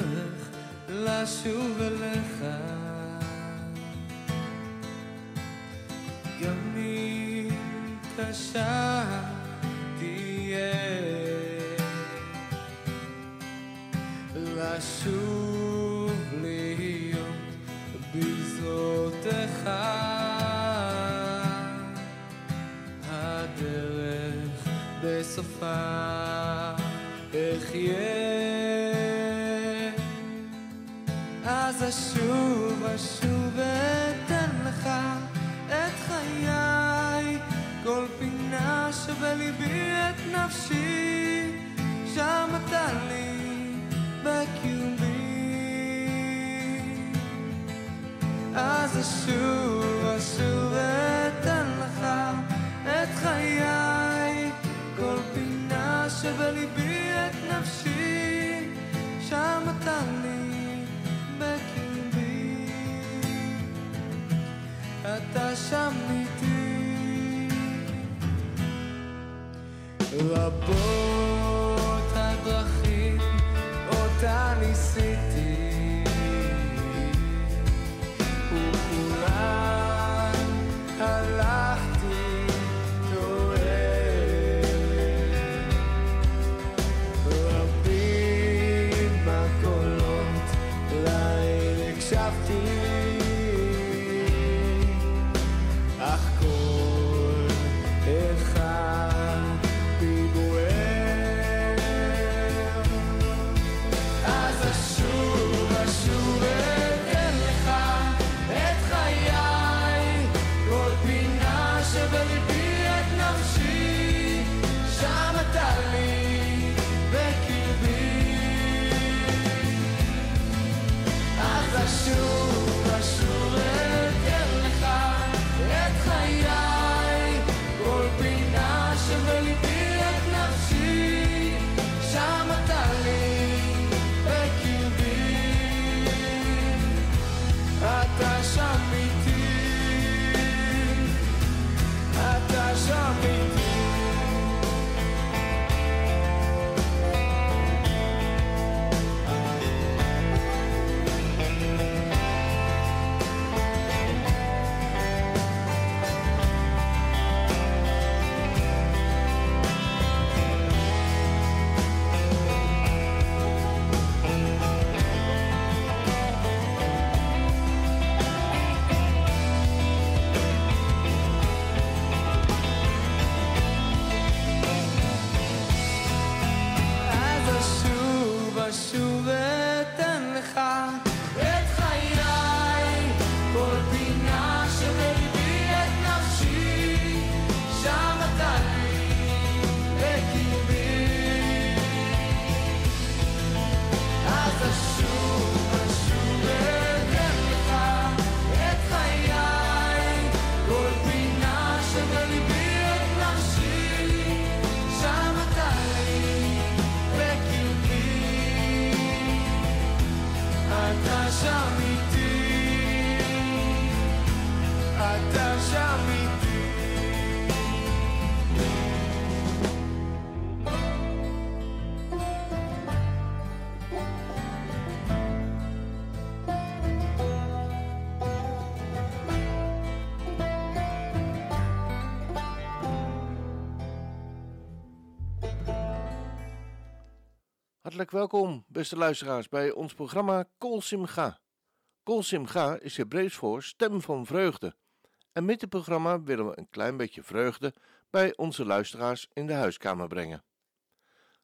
הדרך לשוב אליך. גם אם קשה South Dean. Welkom, beste luisteraars, bij ons programma Kol Simcha. Kol Simcha is Hebreeuws voor stem van vreugde. En met dit programma willen we een klein beetje vreugde bij onze luisteraars in de huiskamer brengen.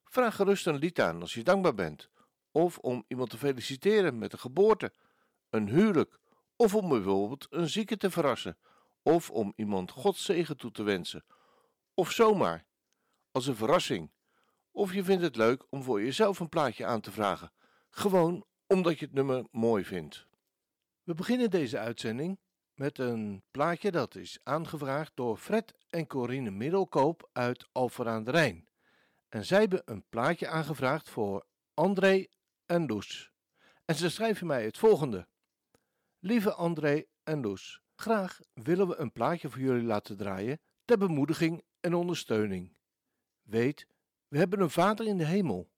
Vraag gerust een lied aan als je dankbaar bent, of om iemand te feliciteren met een geboorte, een huwelijk, of om bijvoorbeeld een zieke te verrassen, of om iemand Gods zegen toe te wensen, of zomaar, als een verrassing of je vindt het leuk om voor jezelf een plaatje aan te vragen, gewoon omdat je het nummer mooi vindt. We beginnen deze uitzending met een plaatje dat is aangevraagd door Fred en Corine Middelkoop uit Alphen aan de Rijn. En zij hebben een plaatje aangevraagd voor André en Loes. En ze schrijven mij het volgende. Lieve André en Loes, graag willen we een plaatje voor jullie laten draaien ter bemoediging en ondersteuning. Weet, we hebben een Vader in de hemel.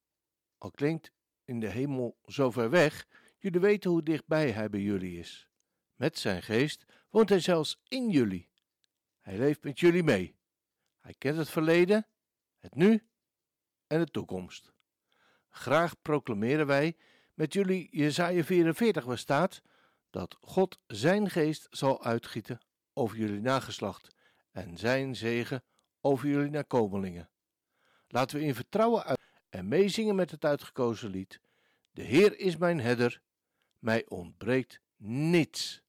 Al klinkt in de hemel zo ver weg, jullie weten hoe dichtbij hij bij jullie is. Met zijn geest woont hij zelfs in jullie. Hij leeft met jullie mee. Hij kent het verleden, het nu en de toekomst. Graag proclameren wij met jullie Jesaja 44 waar staat dat God zijn geest zal uitgieten over jullie nageslacht en zijn zegen over jullie nakomelingen. Laten we in vertrouwen uit en meezingen met het uitgekozen lied. De Heer is mijn herder, mij ontbreekt niets.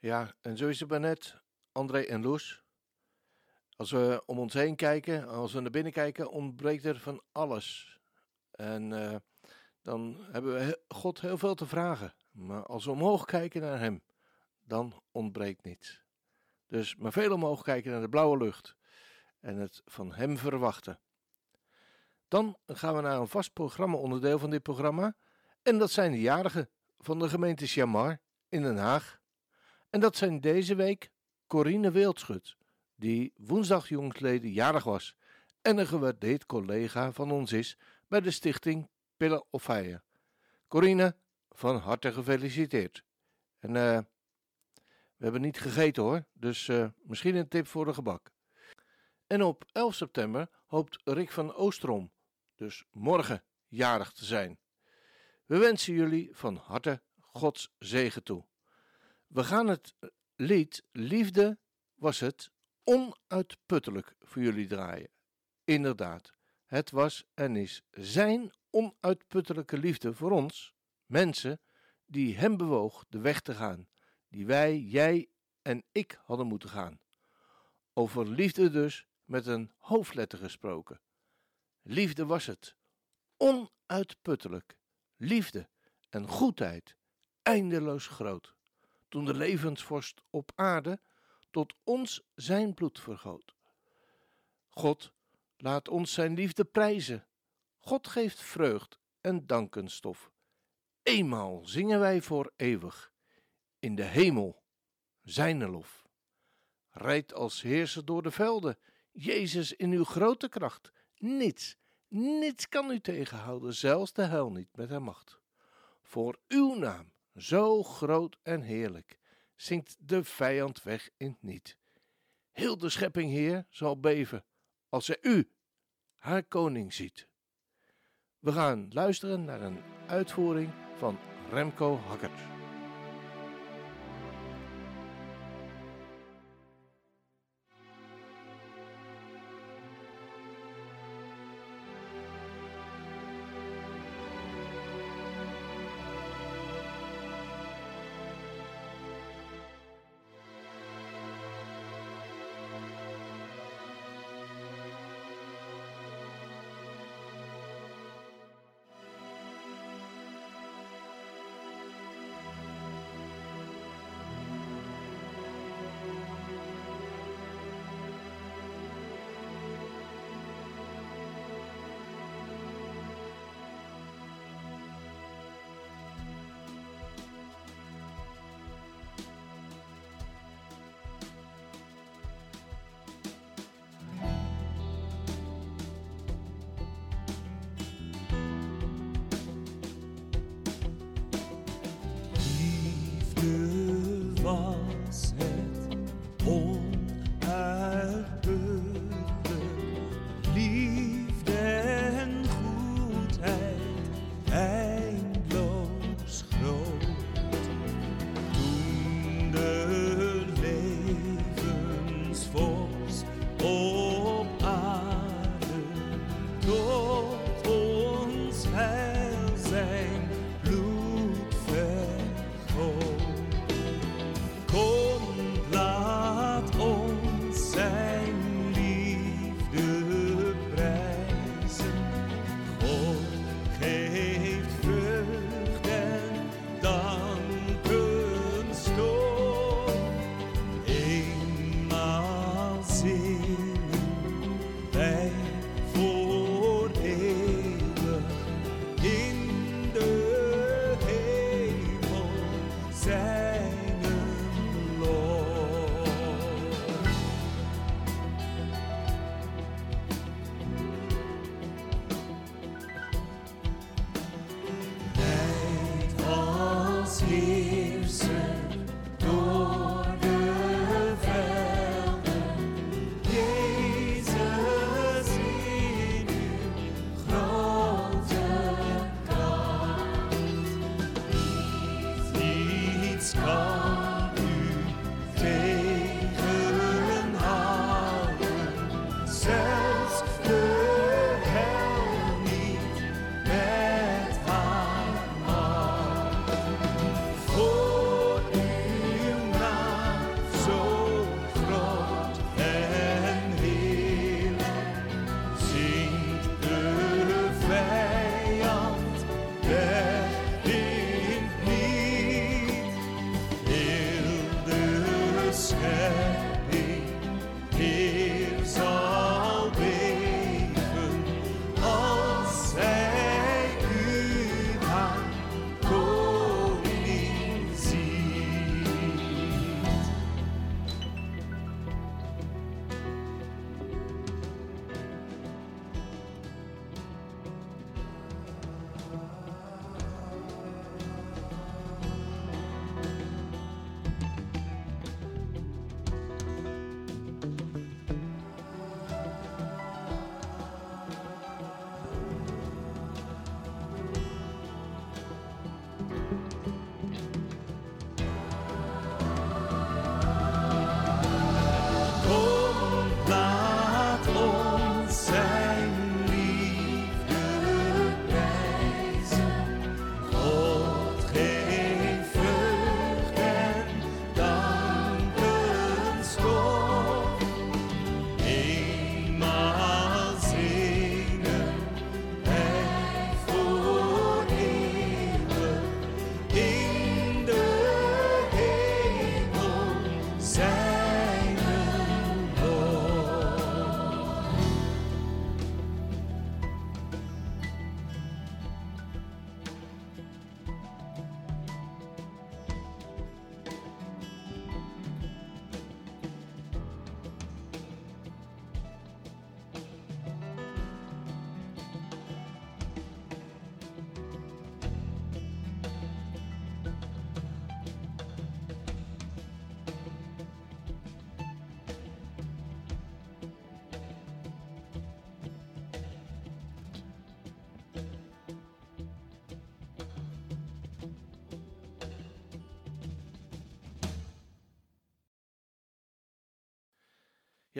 Ja, en zo is het net, André en Loes. Als we om ons heen kijken, als we naar binnen kijken, ontbreekt er van alles. En eh, dan hebben we God heel veel te vragen. Maar als we omhoog kijken naar Hem, dan ontbreekt niets. Dus maar veel omhoog kijken naar de blauwe lucht en het van Hem verwachten. Dan gaan we naar een vast programma-onderdeel van dit programma. En dat zijn de jarigen van de gemeente Chamar in Den Haag. En dat zijn deze week Corine Wildschut, die woensdag jongsleden jarig was en een gewaardeerd collega van ons is bij de stichting Pillen of Fire. Corine, van harte gefeliciteerd. En eh, we hebben niet gegeten hoor, dus eh, misschien een tip voor de gebak. En op 11 september hoopt Rick van Oosterom, dus morgen, jarig te zijn. We wensen jullie van harte Gods zegen toe. We gaan het lied Liefde was het onuitputtelijk voor jullie draaien. Inderdaad, het was en is zijn onuitputtelijke liefde voor ons, mensen, die hem bewoog de weg te gaan, die wij, jij en ik hadden moeten gaan. Over liefde dus met een hoofdletter gesproken. Liefde was het, onuitputtelijk, liefde en goedheid, eindeloos groot toen de levensvorst op aarde tot ons zijn bloed vergoot. God laat ons zijn liefde prijzen. God geeft vreugd en dankenstof. Eenmaal zingen wij voor eeuwig in de hemel zijn lof. Rijd als heerser door de velden, Jezus in uw grote kracht. Niets, niets kan u tegenhouden, zelfs de hel niet met haar macht. Voor uw naam zo groot en heerlijk, zinkt de vijand weg in het niet. Heel de schepping, Heer, zal beven als zij u, haar koning, ziet. We gaan luisteren naar een uitvoering van Remco Hakkert.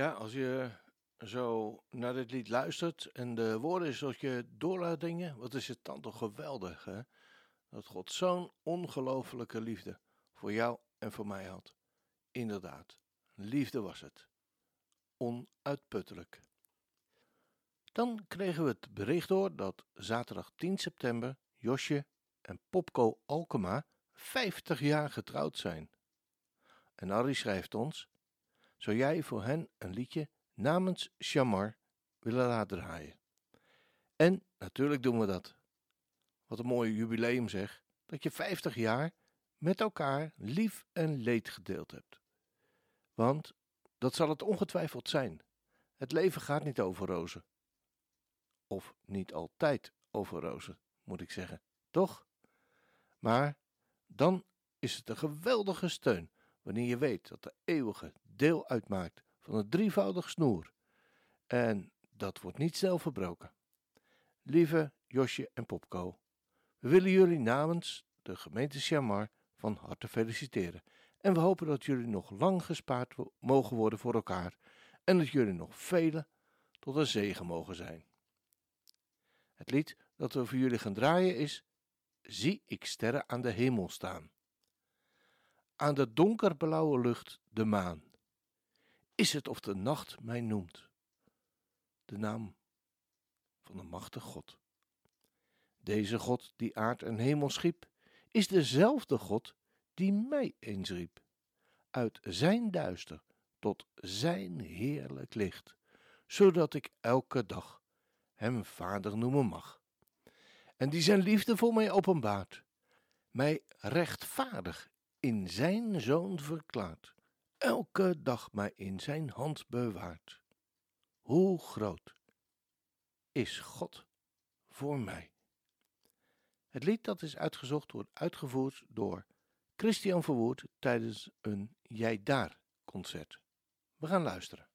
Ja, als je zo naar dit lied luistert en de woorden zoals je door laat dingen, wat is het dan toch geweldig, hè? Dat God zo'n ongelofelijke liefde voor jou en voor mij had. Inderdaad, liefde was het. Onuitputtelijk. Dan kregen we het bericht door dat zaterdag 10 september Josje en Popco Alkema 50 jaar getrouwd zijn. En Harry schrijft ons: Zou jij voor hen een liedje namens Shamar willen laten draaien? En natuurlijk doen we dat. Wat een mooi jubileum zeg, dat je 50 jaar met elkaar lief en leed gedeeld hebt. Want dat zal het ongetwijfeld zijn. Het leven gaat niet over rozen. Of niet altijd over rozen, moet ik zeggen. Toch? Maar dan is het een geweldige steun wanneer je weet dat de eeuwige deel uitmaakt van het drievoudig snoer. En dat wordt niet snel verbroken. Lieve Josje en Popco, we willen jullie namens de gemeente Chamar van harte feliciteren. En we hopen dat jullie nog lang gespaard mogen worden voor elkaar en dat jullie nog vele tot een zegen mogen zijn. Het lied dat we voor jullie gaan draaien is Zie ik sterren aan de hemel staan. Aan de donkerblauwe lucht de maan. Is het of de nacht mij noemt? De naam van de machtige God. Deze God die aard en hemel schiep, is dezelfde God die mij eens riep. Uit zijn duister tot zijn heerlijk licht, zodat ik elke dag hem vader noemen mag. En die zijn liefde voor mij openbaart, mij rechtvaardig in zijn zoon verklaart, elke dag mij in zijn hand bewaart. Hoe groot is God voor mij? Het lied dat is uitgezocht wordt uitgevoerd door Christian Verwoerd tijdens een Jij Daar concert. We gaan luisteren.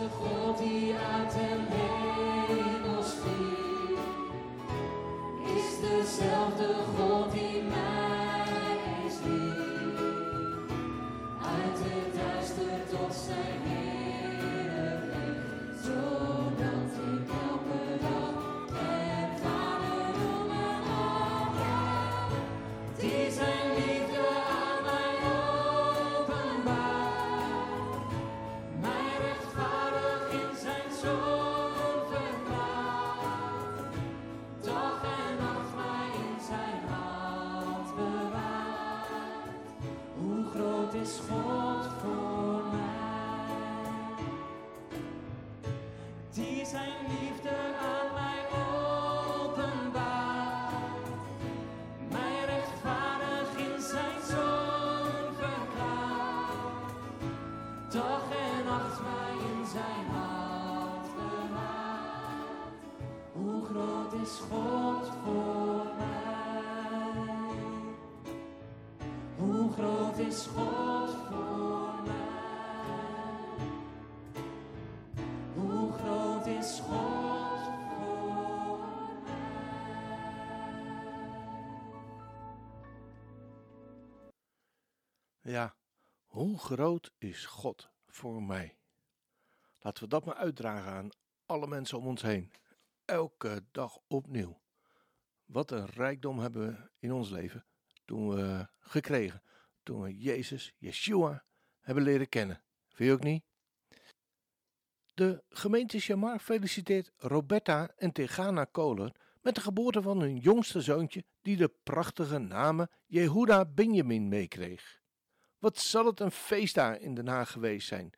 Deze God God voor mij? Hoe groot is God voor Ja, hoe groot is God voor mij? Laten we dat maar uitdragen aan alle mensen om ons heen. Elke dag opnieuw. Wat een rijkdom hebben we in ons leven toen we gekregen. Toen Jezus, Yeshua, hebben leren kennen. Vind je ook niet? De gemeente Shamar feliciteert Roberta en Tegana Kohler met de geboorte van hun jongste zoontje die de prachtige namen Jehuda Benjamin meekreeg. Wat zal het een feest daar in Den Haag geweest zijn,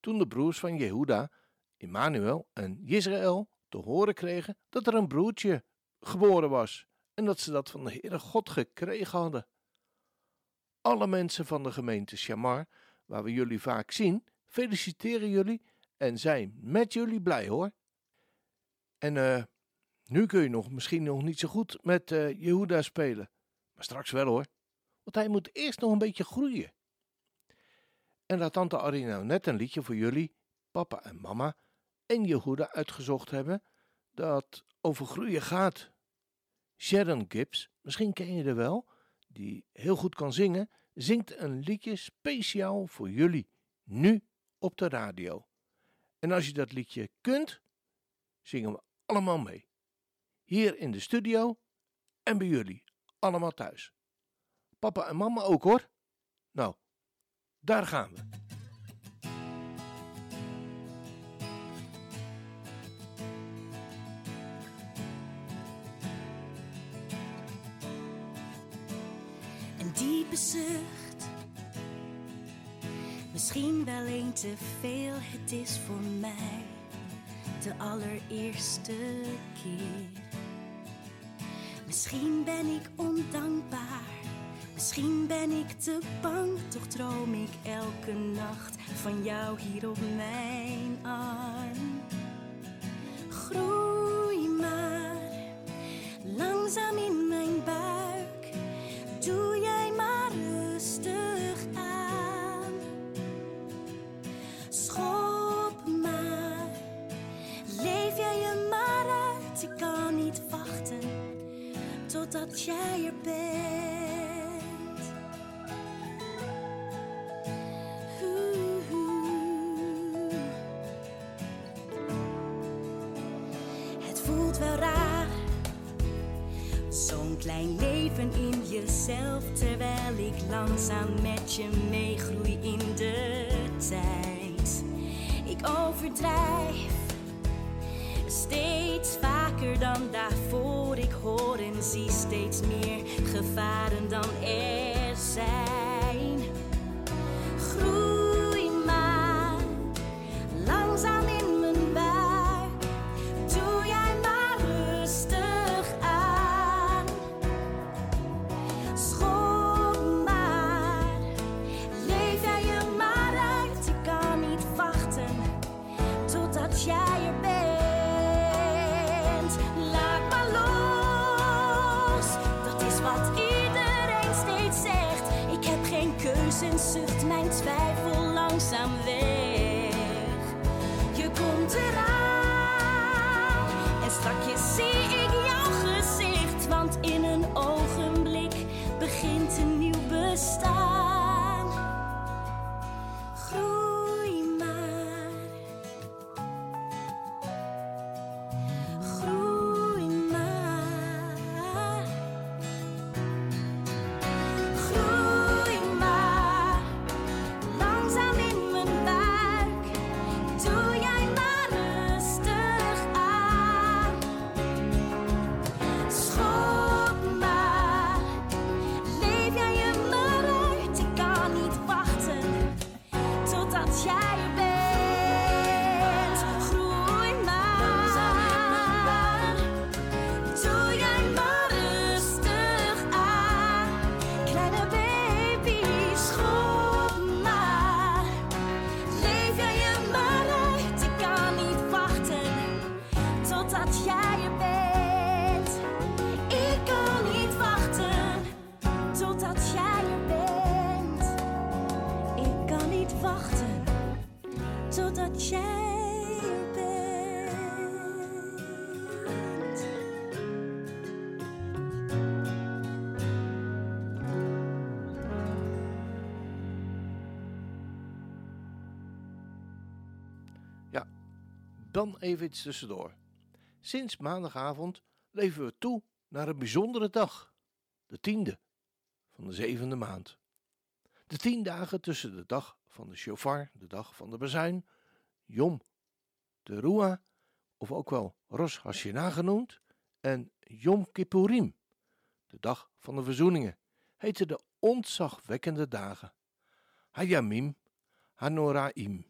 toen de broers van Jehuda, Emmanuel en Israël, te horen kregen dat er een broertje geboren was en dat ze dat van de Heere God gekregen hadden. Alle mensen van de gemeente Shamar, waar we jullie vaak zien, feliciteren jullie en zijn met jullie blij hoor. En eh, nu kun je nog misschien nog niet zo goed met eh Jehuda spelen, maar straks wel hoor, want hij moet eerst nog een beetje groeien. En dat tante Arie nou net een liedje voor jullie, papa en mama en Jehuda uitgezocht hebben dat over groeien gaat. Sharon Gibbs, misschien ken je er wel, die heel goed kan zingen, zingt een liedje speciaal voor jullie, nu op de radio. En als je dat liedje kunt, zingen we allemaal mee. Hier in de studio en bij jullie, allemaal thuis. Papa en mama ook hoor. Nou, daar gaan we. Misschien wel een te veel, het is voor mij de allereerste keer. Misschien ben ik ondankbaar, misschien ben ik te bang, toch droom ik elke nacht van jou hier op mijn arm. Groei maar langzaam in totdat jij er bent. Oeh. voelt wel raar. Zo'n klein leven in jezelf, terwijl ik langzaam met je meegroei in de tijd. Ik overdrijf steeds vaker dan daarvoor. Ik hoor en zie steeds meer gevaren dan er zijn. Dan even iets tussendoor. Sinds maandagavond leven we toe naar een bijzondere dag. De tiende van de zevende maand. De tien dagen tussen de dag van de shofar, de dag van de bazuin, Yom Teruah, of ook wel Rosh Hashanah genoemd, en Yom Kippurim, de dag van de verzoeningen, heten de ontzagwekkende dagen. Hayamim Hanoraim.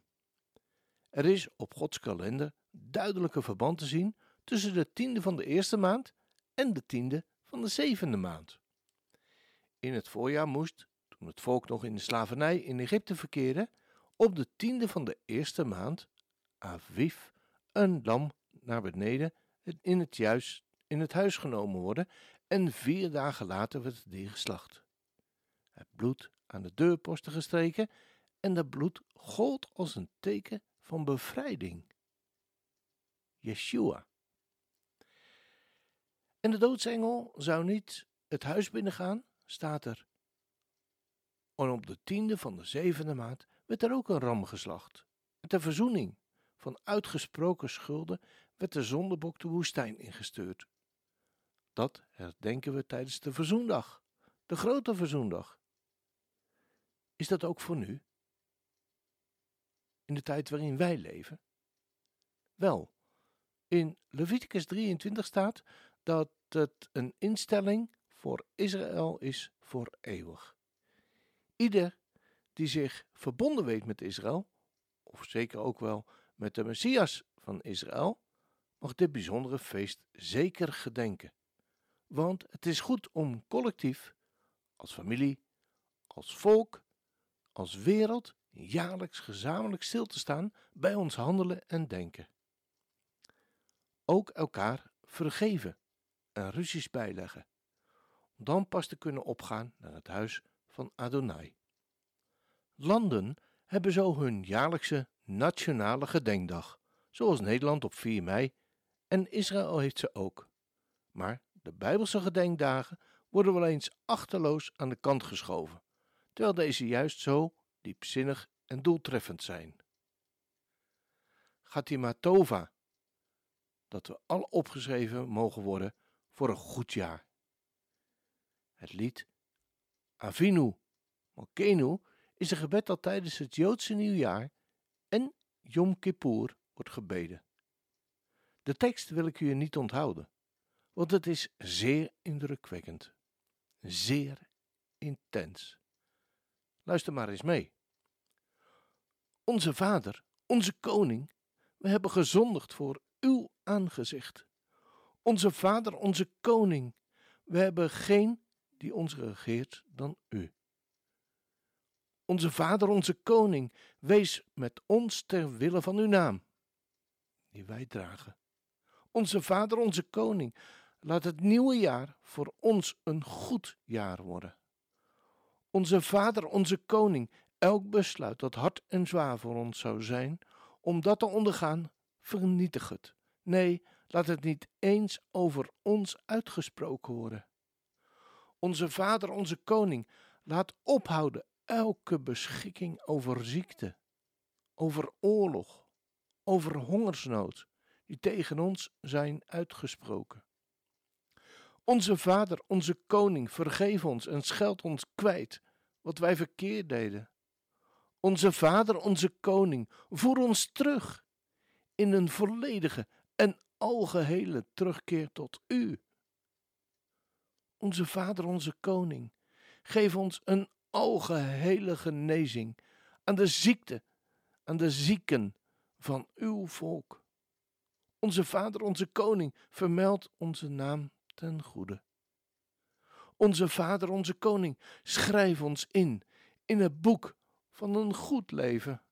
Er is op Gods kalender duidelijke verband te zien tussen de tiende van de eerste maand en de tiende van de zevende maand. In het voorjaar moest, toen het volk nog in de slavernij in Egypte verkeerde, op de tiende van de eerste maand, Aviv, een lam naar beneden in het, juist, in het huis genomen worden en vier dagen later werd het dier geslacht. Het bloed aan de deurposten gestreken en dat bloed gold als een teken van bevrijding. Yeshua. En de doodsengel zou niet het huis binnengaan, staat er. En op de tiende van de zevende maand werd er ook een ram geslacht. En ter verzoening van uitgesproken schulden werd de zondebok de woestijn ingestuurd. Dat herdenken we tijdens de verzoendag, de grote verzoendag. Is dat ook voor nu? In de tijd waarin wij leven? Wel, in Leviticus 23 staat dat het een instelling voor Israël is voor eeuwig. Ieder die zich verbonden weet met Israël, of zeker ook wel met de Messias van Israël, mag dit bijzondere feest zeker gedenken. Want het is goed om collectief, als familie, als volk, als wereld, jaarlijks gezamenlijk stil te staan bij ons handelen en denken. Ook elkaar vergeven en ruzies bijleggen, om dan pas te kunnen opgaan naar het huis van Adonai. Landen hebben zo hun jaarlijkse nationale gedenkdag, zoals Nederland op 4 mei en Israël heeft ze ook. Maar de Bijbelse gedenkdagen worden wel eens achterloos aan de kant geschoven, terwijl deze juist zo diepzinnig en doeltreffend zijn. Gatima Tova, dat we al opgeschreven mogen worden voor een goed jaar. Het lied Avinu Malkenu is een gebed dat tijdens het Joodse nieuwjaar en Yom Kippur wordt gebeden. De tekst wil ik u niet onthouden, want het is zeer indrukwekkend, zeer intens. Luister maar eens mee. Onze Vader, onze Koning, we hebben gezondigd voor uw aangezicht. Onze Vader, onze Koning, we hebben geen die ons regeert dan u. Onze Vader, onze Koning, wees met ons ter wille van uw naam, die wij dragen. Onze Vader, onze Koning, laat het nieuwe jaar voor ons een goed jaar worden. Onze Vader, onze Koning, elk besluit dat hard en zwaar voor ons zou zijn, om dat te ondergaan, vernietig het. Nee, laat het niet eens over ons uitgesproken worden. Onze Vader, onze Koning, laat ophouden elke beschikking over ziekte, over oorlog, over hongersnood, die tegen ons zijn uitgesproken. Onze Vader, onze Koning, vergeef ons en scheld ons kwijt wat wij verkeerd deden. Onze Vader, onze Koning, voer ons terug in een volledige en algehele terugkeer tot U. Onze Vader, onze Koning, geef ons een algehele genezing aan de ziekte, aan de zieken van uw volk. Onze Vader, onze Koning, vermeld onze naam ten goede. Onze Vader, onze Koning, schrijf ons in, in het boek van een goed leven.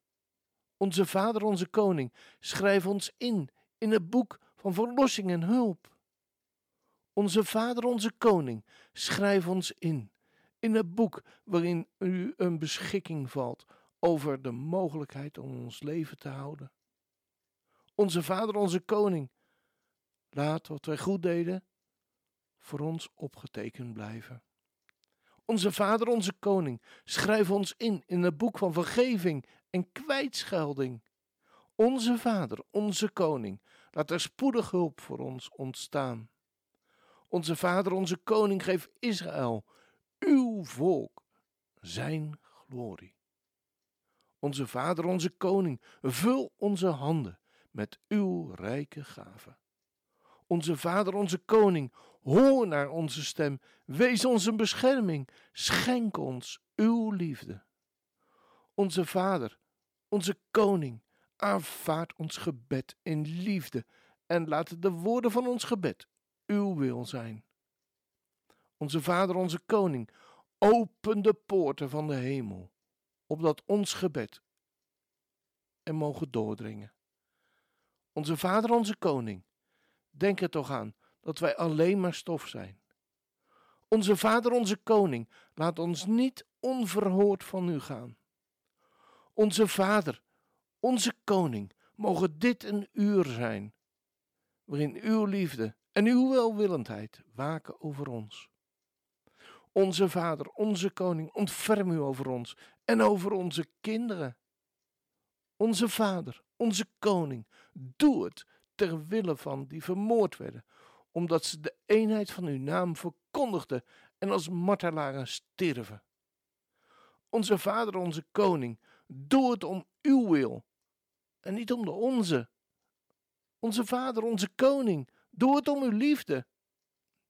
Onze Vader, onze Koning, schrijf ons in, in het boek van verlossing en hulp. Onze Vader, onze Koning, schrijf ons in, in het boek waarin u een beschikking valt over de mogelijkheid om ons leven te houden. Onze Vader, onze Koning, laat wat wij goed deden voor ons opgetekend blijven. Onze Vader, onze Koning, schrijf ons in in het boek van vergeving en kwijtschelding. Onze Vader, onze Koning, laat er spoedig hulp voor ons ontstaan. Onze Vader, onze Koning, geef Israël, uw volk, zijn glorie. Onze Vader, onze Koning, vul onze handen met uw rijke gaven. Onze Vader, onze Koning, hoor naar onze stem, wees ons een bescherming, schenk ons uw liefde. Onze Vader, onze Koning, aanvaard ons gebed in liefde en laat de woorden van ons gebed uw wil zijn. Onze Vader, onze Koning, open de poorten van de hemel, opdat ons gebed er mogen doordringen. Onze Vader, onze Koning, denk er toch aan dat wij alleen maar stof zijn. Onze Vader, onze Koning, laat ons niet onverhoord van u gaan. Onze Vader, onze Koning, mogen dit een uur zijn, waarin uw liefde en uw welwillendheid waken over ons. Onze Vader, onze Koning, ontferm u over ons en over onze kinderen. Onze Vader, onze Koning, doe het ter wille van die vermoord werden, omdat ze de eenheid van uw naam verkondigden en als martelaren sterven. Onze Vader, onze Koning, doe het om uw wil en niet om de onze. Onze Vader, onze Koning, doe het om uw liefde,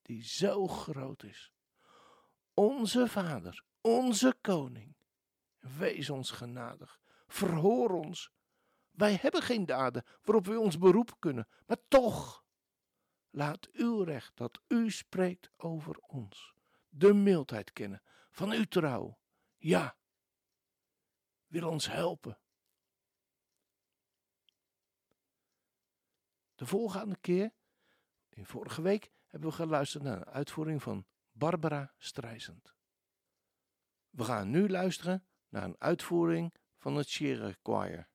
die zo groot is. Onze Vader, onze Koning, wees ons genadig, verhoor ons. Wij hebben geen daden waarop we ons beroepen kunnen, maar toch, laat uw recht dat u spreekt over ons, de mildheid kennen van uw trouw. Ja, wil ons helpen. De volgende keer, in vorige week, hebben we geluisterd naar een uitvoering van Barbara Streisand. We gaan nu luisteren naar een uitvoering van het Shearer Choir.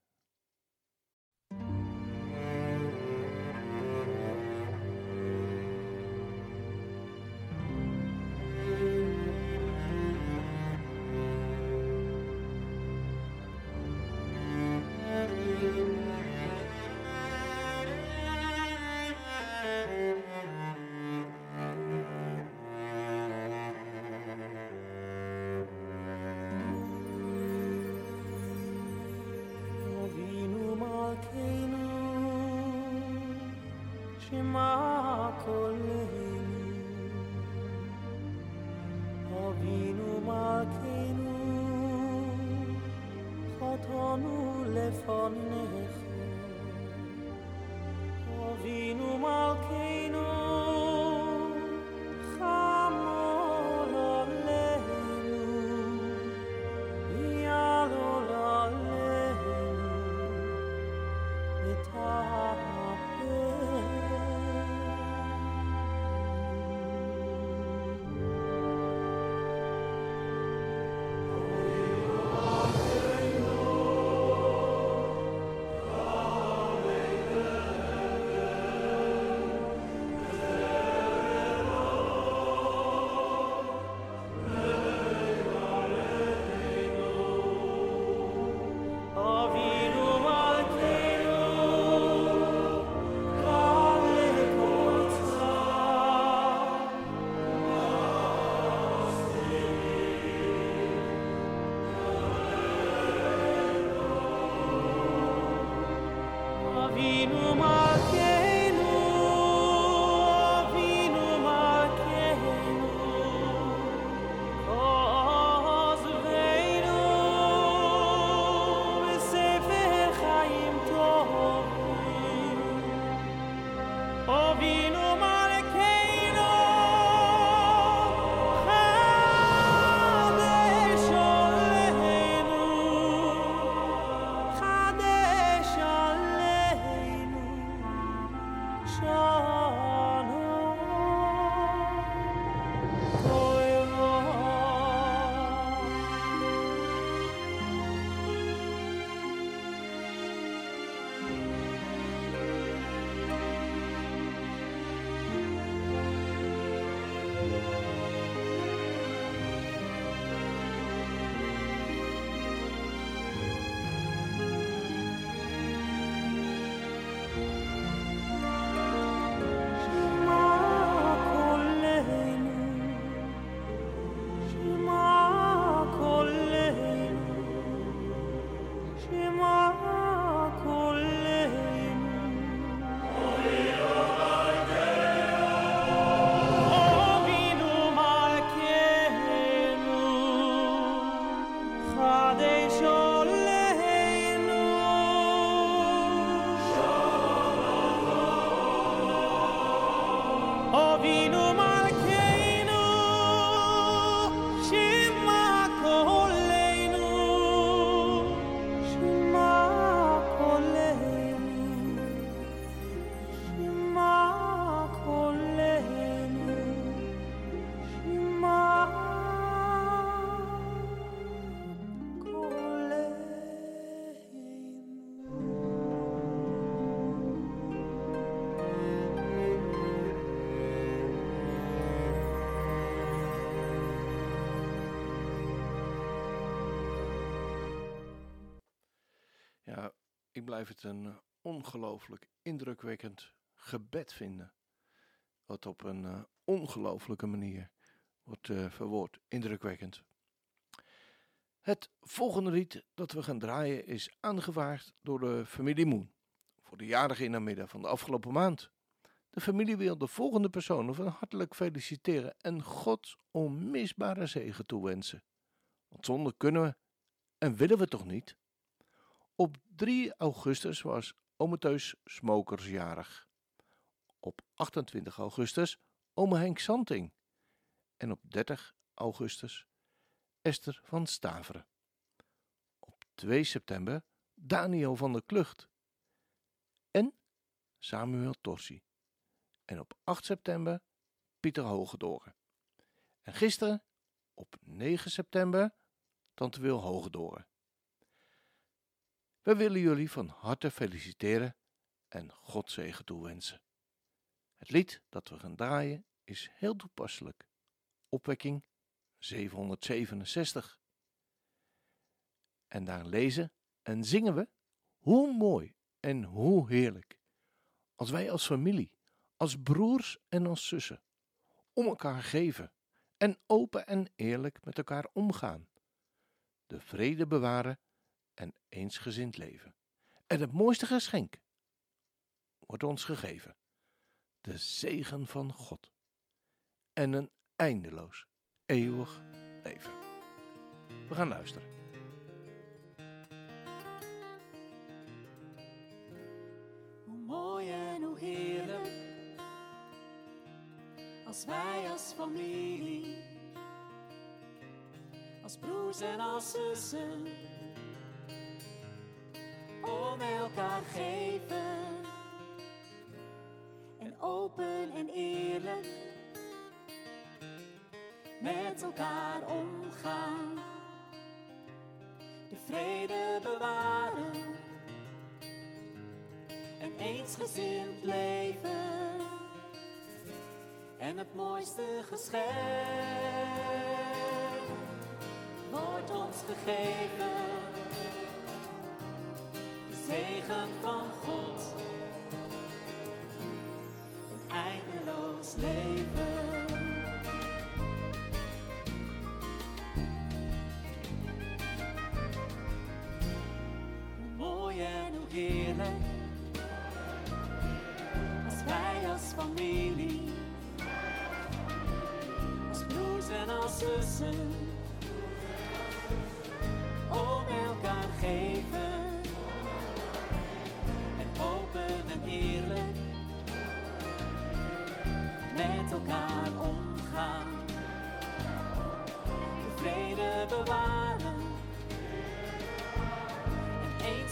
Ik blijf het een ongelooflijk indrukwekkend gebed vinden. Wat op een eh, ongelooflijke manier wordt eh, verwoord. Indrukwekkend. Het volgende lied dat we gaan draaien is aangevraagd door de familie Moen. Voor de jarige in van de afgelopen maand. De familie wil de volgende personen van hartelijk feliciteren en Gods onmisbare zegen toewensen. Want zonder kunnen we en willen we toch niet? Op 3 augustus was Ometeus Smokers jarig. Op 28 augustus ome Henk Santing. En op 30 augustus Esther van Staveren. Op 2 september Daniel van der Klucht. En Samuel Torsi. En op 8 september Pieter Hogedoren. En gisteren, op 9 september, Tante Wil Hogedoren. We willen jullie van harte feliciteren en God zegen toewensen. Het lied dat we gaan draaien is heel toepasselijk. Opwekking 767. En daar lezen en zingen we hoe mooi en hoe heerlijk. Als wij als familie, als broers en als zussen, om elkaar geven en open en eerlijk met elkaar omgaan. De vrede bewaren en eensgezind leven. En het mooiste geschenk wordt ons gegeven: de zegen van God en een eindeloos, eeuwig leven. We gaan luisteren. Hoe mooi en hoe heerlijk als wij als familie, als broers en als zussen, elkaar geven en open en eerlijk met elkaar omgaan, de vrede bewaren een eensgezind leven. En het mooiste geschenk wordt ons gegeven. Zegen van God. Een eindeloos leven. Hoe mooi en hoe heerlijk als wij als familie, als broers en als zussen,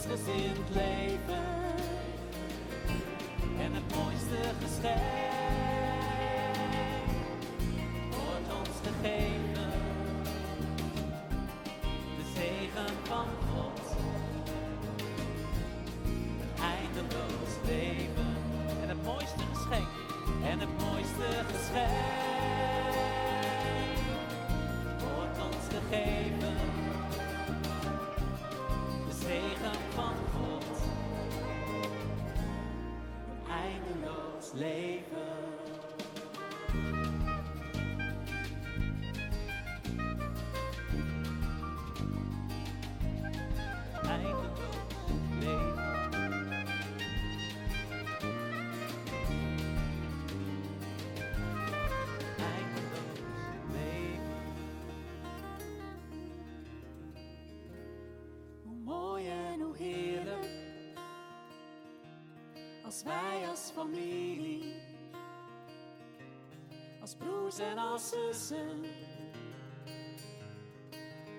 en eensgezind leven en het mooiste geschenk wordt ons gegeven. De zegen van God, een eindeloos leven en het mooiste geschenk en het mooiste geschenk wordt ons gegeven. Als wij als familie, als broers en als zussen,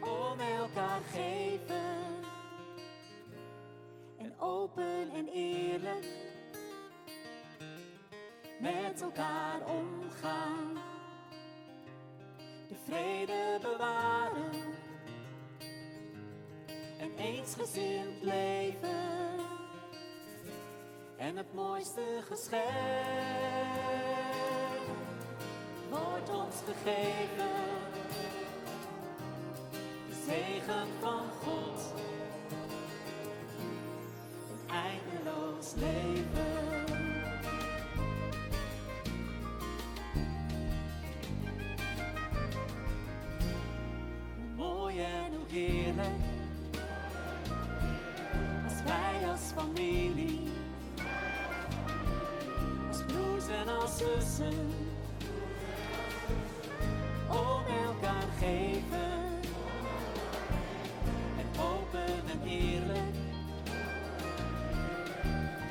om elkaar geven en open en eerlijk met elkaar omgaan, de vrede bewaren en eensgezind leven. En het mooiste geschenk wordt ons gegeven. De zegen van God. Een eindeloos leven. Hoe mooi en hoe heerlijk. Als wij als familie en als zussen, om elkaar geven en open en eerlijk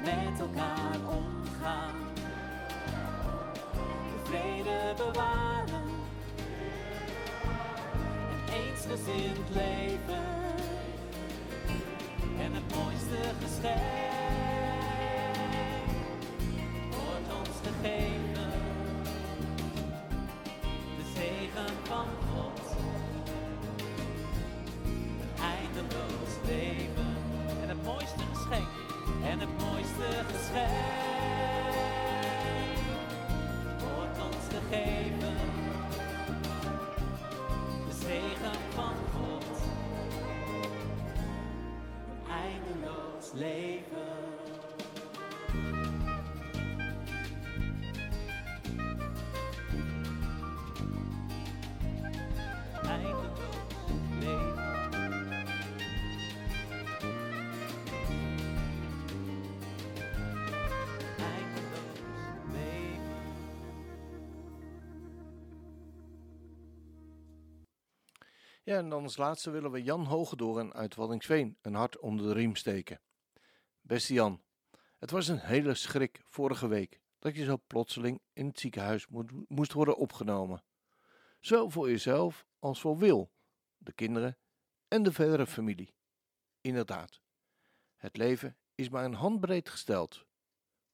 met elkaar omgaan, de vrede bewaren en eensgezind leven Ja, en dan als laatste willen we Jan Hogedoren uit Waddinxveen een hart onder de riem steken. Beste Jan, het was een hele schrik vorige week dat je zo plotseling in het ziekenhuis moest worden opgenomen. Zowel voor jezelf als voor Wil, de kinderen en de verdere familie. Inderdaad, het leven is maar een handbreed gesteld,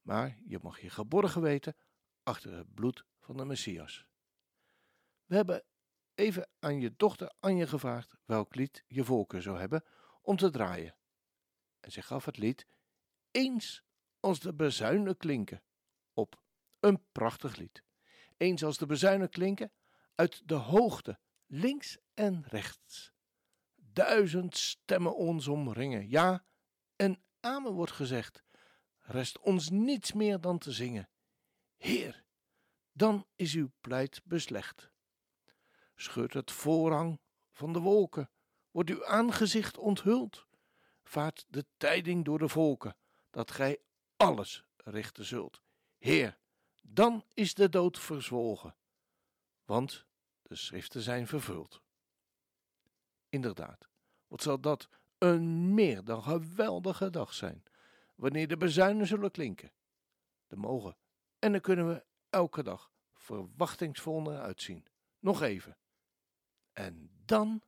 maar je mag je geborgen weten achter het bloed van de Messias. We hebben even aan je dochter Anje gevraagd welk lied je voorkeur zou hebben om te draaien. En zij gaf het lied Eens als de bezuinen klinken op. Een prachtig lied. Eens als de bezuinen klinken uit de hoogte, links en rechts. Duizend stemmen ons omringen, ja, en amen wordt gezegd. Rest ons niets meer dan te zingen. Heer, dan is uw pleit beslecht. Scheurt het voorhang van de wolken, wordt uw aangezicht onthuld. Vaart de tijding door de volken, dat gij alles richten zult. Heer, dan is de dood verzwolgen, want de schriften zijn vervuld. Inderdaad, wat zal dat een meer dan geweldige dag zijn, wanneer de bezuinen zullen klinken. De mogen, en dan kunnen we elke dag verwachtingsvol naar uitzien. Nog even. En dan.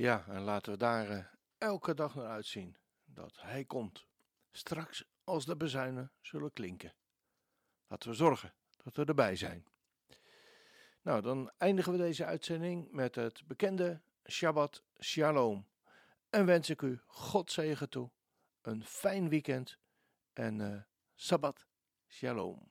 Ja, en laten we daar eh, elke dag naar uitzien dat Hij komt. Straks als de bezuinen zullen klinken. Laten we zorgen dat we erbij zijn. Nou, dan eindigen we deze uitzending met het bekende Shabbat Shalom. En wens ik u God zegen toe, een fijn weekend en eh Sabbat Shalom.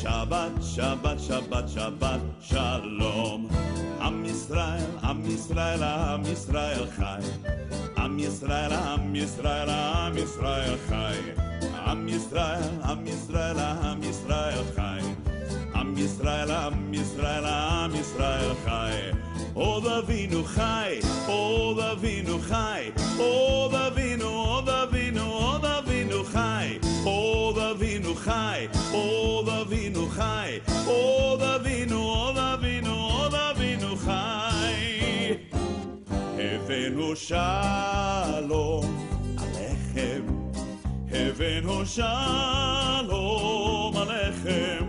Shabbat, Shabbat, Shabbat, Shabbat, Shalom. Am Yisrael, Am Yisrael, Am Yisrael Chai. Am Yisrael, Am Yisrael, Am Yisrael Chai. Am Yisrael, Am Yisrael, Am Yisrael Chai. Am Yisrael, Am Yisrael, Am Yisrael Chai. O Davinu Chai, O Davinu Chai, O Davinu, O Davinu, O Davinu chai, od avinu chai, od avinu chai, od avinu, od avinu, od avinu chai. Avenu shalom alechem, avenu shalom alechem,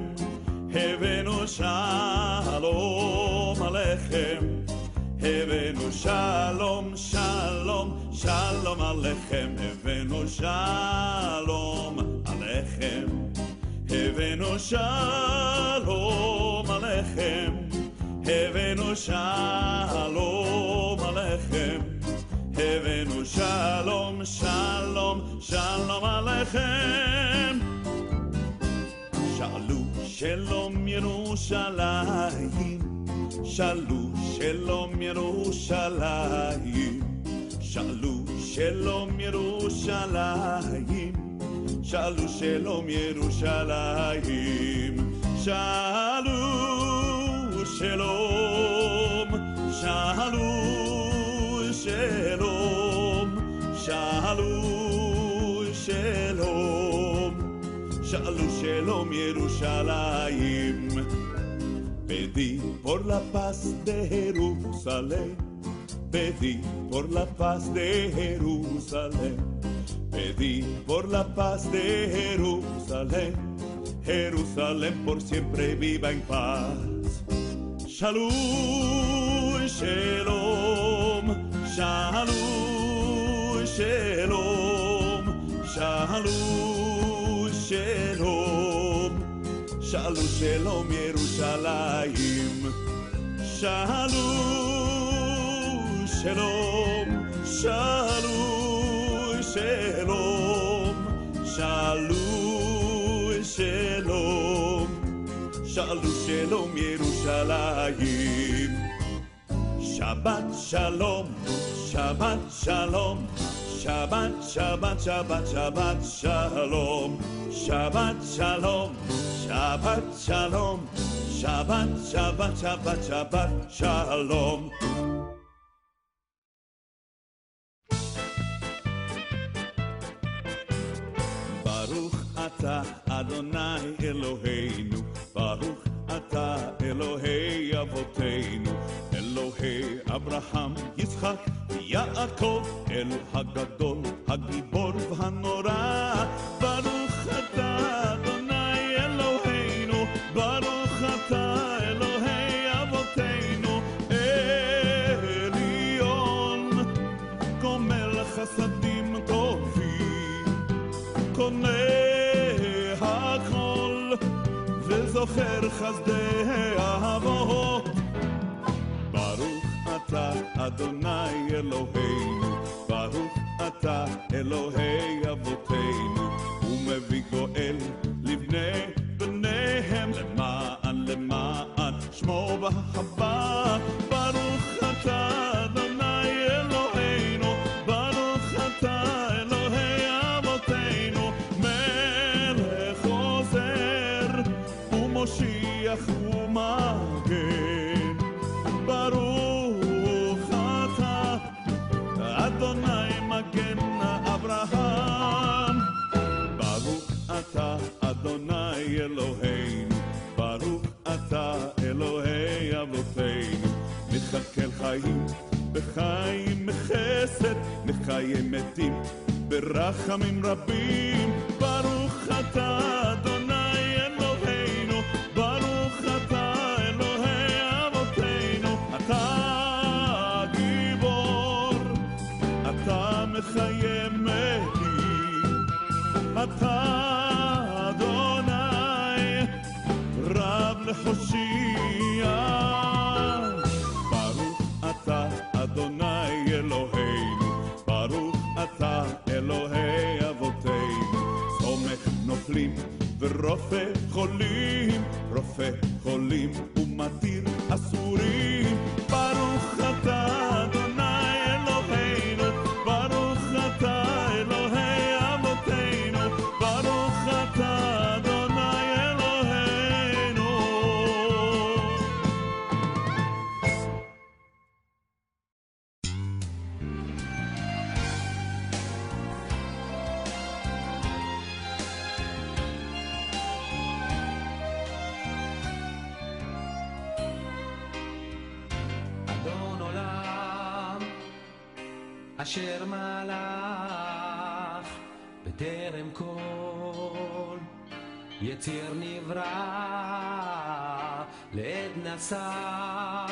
avenu shalom alechem, avenu shalom shalom. שלום עליכם, הבאנו שלום עליכם, הבאנו שלום עליכם. הבאנו שלום עליכם, הבאנו שלום, שלום, שלום עליכם. שאלו שלום ירושלים, שאלו שלום ירושלים, שאלו שלום ירושלים, שאלו שלום ירושלים, שאלו שלום, שאלו שלום, שאלו שלום, שאלו שלום ירושלים. Pedí por la paz de Jerusalén, Pedí por la paz de Jerusalén, pedí por la paz de Jerusalén, Jerusalén por siempre viva en paz. Shalom, shalom, shalom, shalom, shalom, shalom, shalom, shalom. Shalom, shalom, shalom, shalom, shalom, shalom. Shalom, shalom, Yerushalayim. Shabbat shalom, Shabbat shalom, Shabbat, Shabbat, Shabbat, Shabbat shalom, Shabbat shalom, Shabbat shalom, Shabbat, Shabbat, Shabbat, Shabbat shalom. אדוני אלוהינו, ברוך אתה אלוהי אבותינו, אלוהי אברהם, יצחק, יעקב, אל הגדול, הגיבור וזוכר חסדי אהבות. ברוך אתה אדוני אלוהינו, ברוך אתה אלוהי אבותינו, ומביא גואל לבני בניהם למען למען שמו באהבה. נחיי מתים ברחמים רבים. ברוך אתה אדוני אלוהינו, ברוך אתה אלוהי אבותינו, אתה גיבור, אתה מחיה מתים. אתה אדוני וחושיע. ברוך ורופא חולים, רופא חולים נשא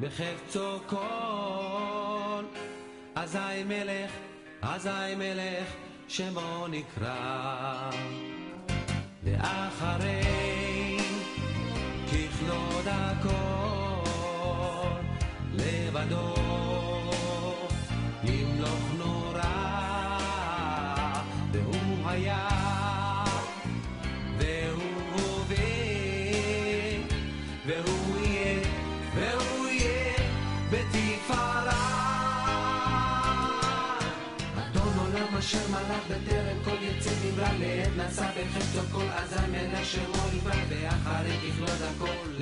בחפצו כל, אזי מלך, אזי מלך, שמו נקרא. ואחרי ככלות הכל לבדו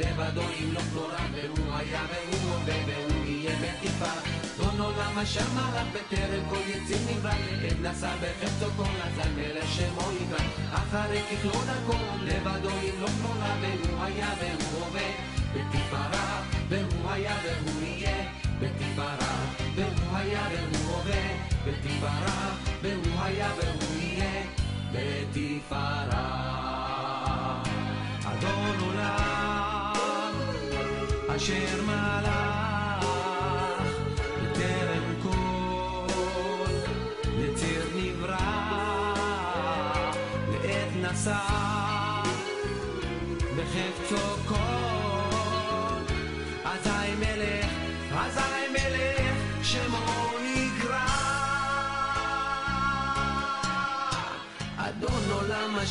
לבדו ימלוך נורא והוא היה והוא הווה והוא יהיה בתקווה אדון עולם אשר מלך בטרם כל יצא נברא לעת נשא בחפצו כל אזי מלך שמו נברא אחרי ככלות הכל לבדו ימלוך נורא והוא היה והוא הווה בתפארה והוא היה והוא יהיה בתפארה והוא היה והוא הווה בתפארה והוא היה והוא יהיה בתפארה אשר מלך בטרם כל יציר נברא לעת נשא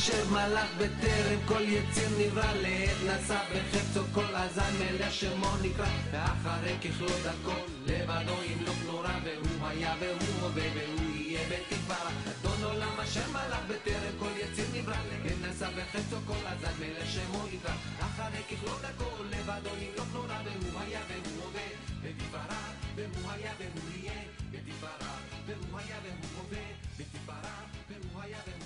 אשר מלך בטרם כל יציר נברא לעת נשא בחפצו כל הזן מלך שמו נקרא. ואחרי ככלות דרכו לבדו ימלוך נורא והוא היה והוא הווה והוא יהיה בתקווה. אדון עולם אשר מלך בטרם כל יציר נברא לעת נשא בחפצו כל הזן מלך שמו נקרא. אחרי ככלות דרכו לבדו ימלוך נורא והוא היה והוא הווה בתפארה והוא היה והוא יהיה בתפארה והוא היה והוא הווה בתפארה והוא היה והוא